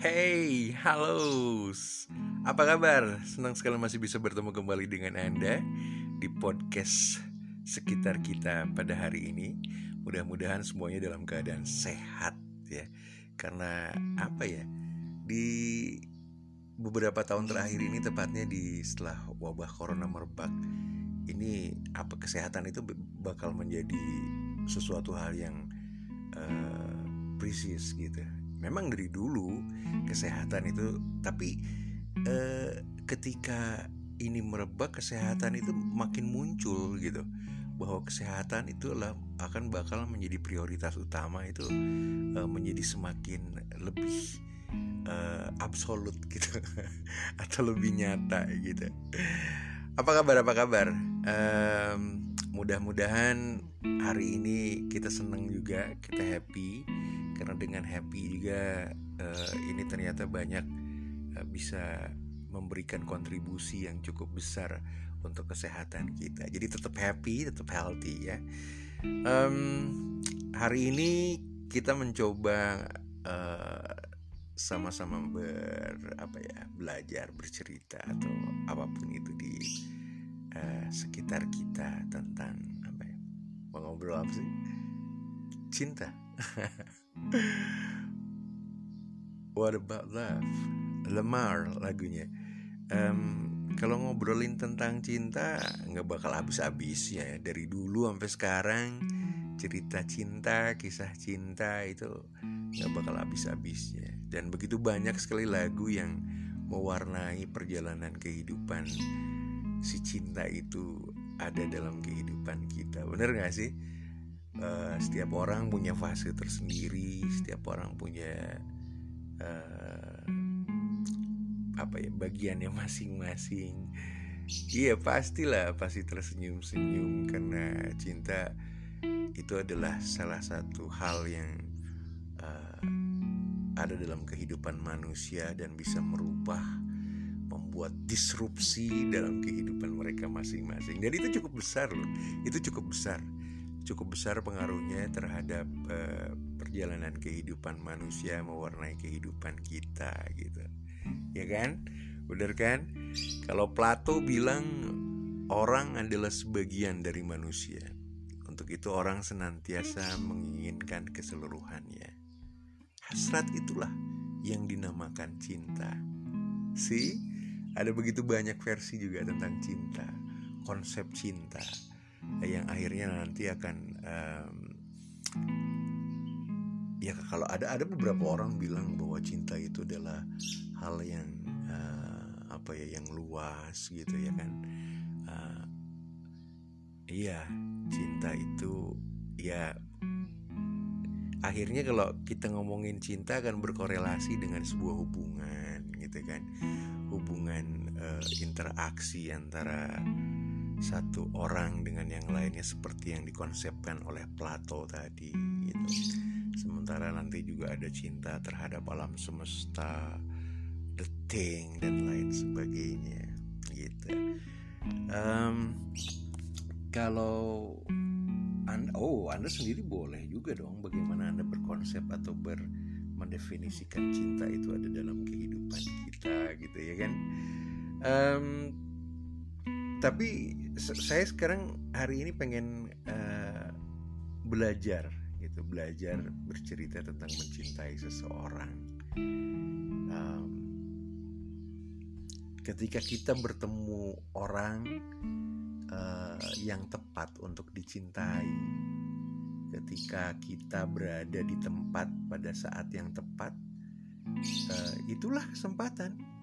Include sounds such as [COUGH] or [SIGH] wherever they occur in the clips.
Hey, halo. Apa kabar? Senang sekali masih bisa bertemu kembali dengan Anda di podcast sekitar kita pada hari ini. Mudah-mudahan semuanya dalam keadaan sehat ya. Karena apa ya? Di beberapa tahun terakhir ini tepatnya di setelah wabah corona merebak ini apa kesehatan itu bakal menjadi sesuatu hal yang uh, precious gitu memang dari dulu kesehatan itu tapi eh, ketika ini merebak kesehatan itu makin muncul gitu. Bahwa kesehatan itu akan bakal menjadi prioritas utama itu eh, menjadi semakin lebih eh, absolut gitu [LAUGHS] atau lebih nyata gitu. Apa kabar apa kabar? Um, mudah-mudahan hari ini kita senang juga kita happy karena dengan happy juga uh, ini ternyata banyak uh, bisa memberikan kontribusi yang cukup besar untuk kesehatan kita. Jadi tetap happy, tetap healthy ya. Um, hari ini kita mencoba uh, sama-sama ber apa ya belajar bercerita atau apa pun itu di uh, sekitar kita tentang apa ya mau ngobrol apa sih cinta [LAUGHS] What about love? Lemar lagunya. Um, kalau ngobrolin tentang cinta nggak bakal habis-habis ya dari dulu sampai sekarang cerita cinta, kisah cinta itu nggak bakal habis-habisnya dan begitu banyak sekali lagu yang mewarnai perjalanan kehidupan si cinta itu ada dalam kehidupan kita bener gak sih? Uh, setiap orang punya fase tersendiri setiap orang punya uh, apa ya bagiannya masing-masing. Iya pastilah pasti tersenyum-senyum karena cinta itu adalah salah satu hal yang uh, ada dalam kehidupan manusia dan bisa merubah membuat disrupsi dalam kehidupan mereka masing-masing. Dan itu cukup besar loh itu cukup besar cukup besar pengaruhnya terhadap uh, perjalanan kehidupan manusia mewarnai kehidupan kita gitu. Ya kan? Benar kan? Kalau Plato bilang orang adalah sebagian dari manusia. Untuk itu orang senantiasa menginginkan keseluruhannya. Hasrat itulah yang dinamakan cinta. Sih ada begitu banyak versi juga tentang cinta konsep cinta yang akhirnya nanti akan um, ya kalau ada ada beberapa orang bilang bahwa cinta itu adalah hal yang uh, apa ya yang luas gitu ya kan. Uh, iya cinta itu ya akhirnya kalau kita ngomongin cinta akan berkorelasi dengan sebuah hubungan gitu kan. Hubungan uh, interaksi antara satu orang dengan yang lainnya seperti yang dikonsepkan oleh Plato tadi gitu. Sementara nanti juga ada cinta terhadap alam semesta, the thing dan lain sebagainya gitu. Um, kalau anda, oh anda sendiri boleh juga dong bagaimana anda berkonsep atau ber mendefinisikan cinta itu ada dalam kehidupan kita gitu ya kan. Um, tapi saya sekarang hari ini pengen uh, belajar gitu belajar bercerita tentang mencintai seseorang. Um, ketika kita bertemu orang uh, yang tepat untuk dicintai ketika kita berada di tempat pada saat yang tepat uh, itulah kesempatan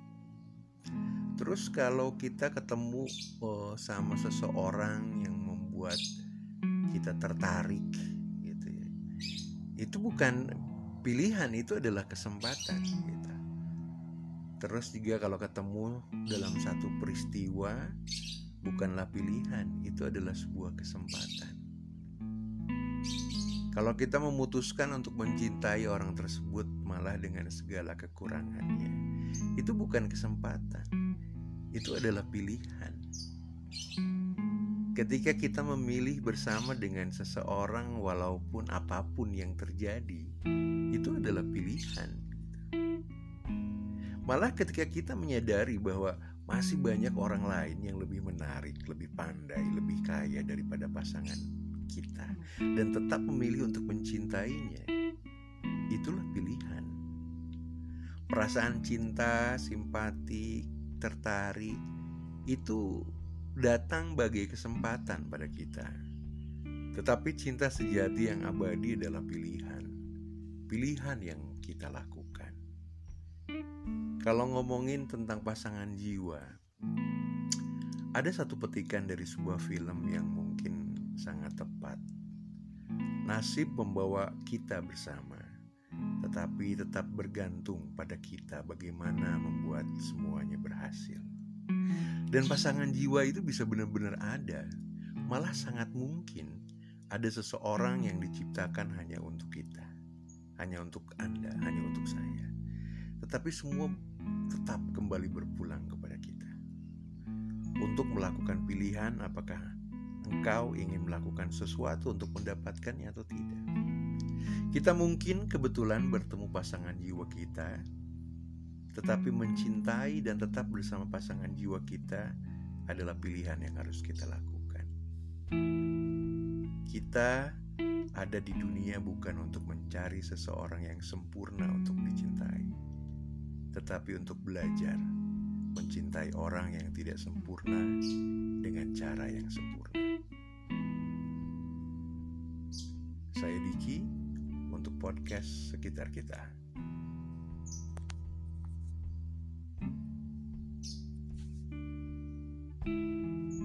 Terus kalau kita ketemu oh, sama seseorang yang membuat kita tertarik gitu ya. Itu bukan pilihan, itu adalah kesempatan gitu. Terus juga kalau ketemu dalam satu peristiwa bukanlah pilihan, itu adalah sebuah kesempatan. Kalau kita memutuskan untuk mencintai orang tersebut malah dengan segala kekurangannya, itu bukan kesempatan itu adalah pilihan. Ketika kita memilih bersama dengan seseorang, walaupun apa pun yang terjadi, itu adalah pilihan. Malah ketika kita menyadari bahwa masih banyak orang lain yang lebih menarik, lebih pandai, lebih kaya daripada pasangan kita dan tetap memilih untuk mencintainya. Itulah pilihan. Perasaan cinta, simpati, tertarik itu datang bagai kesempatan pada kita. Tetapi cinta sejati yang abadi adalah pilihan. Pilihan yang kita lakukan. Kalau ngomongin tentang pasangan jiwa, ada satu petikan dari sebuah film yang mungkin sangat tepat. Nasib membawa kita bersama, tetapi tetap bergantung pada kita bagaimana membuat semuanya berhasil. Dan pasangan jiwa itu bisa benar-benar ada, malah sangat mungkin ada seseorang yang diciptakan hanya untuk kita, hanya untuk Anda, hanya untuk saya. Tetapi semua tetap kembali berpulang kepada kita. Untuk melakukan pilihan apakah engkau ingin melakukan sesuatu untuk mendapatkannya atau tidak. Kita mungkin kebetulan bertemu pasangan jiwa kita, tetapi mencintai dan tetap bersama pasangan jiwa kita adalah pilihan yang harus kita lakukan. Kita ada di dunia bukan untuk mencari seseorang yang sempurna untuk dicintai tetapi untuk belajar mencintai orang yang tidak sempurna dengan cara yang sempurna. Saya Diki podcast sekitar kita.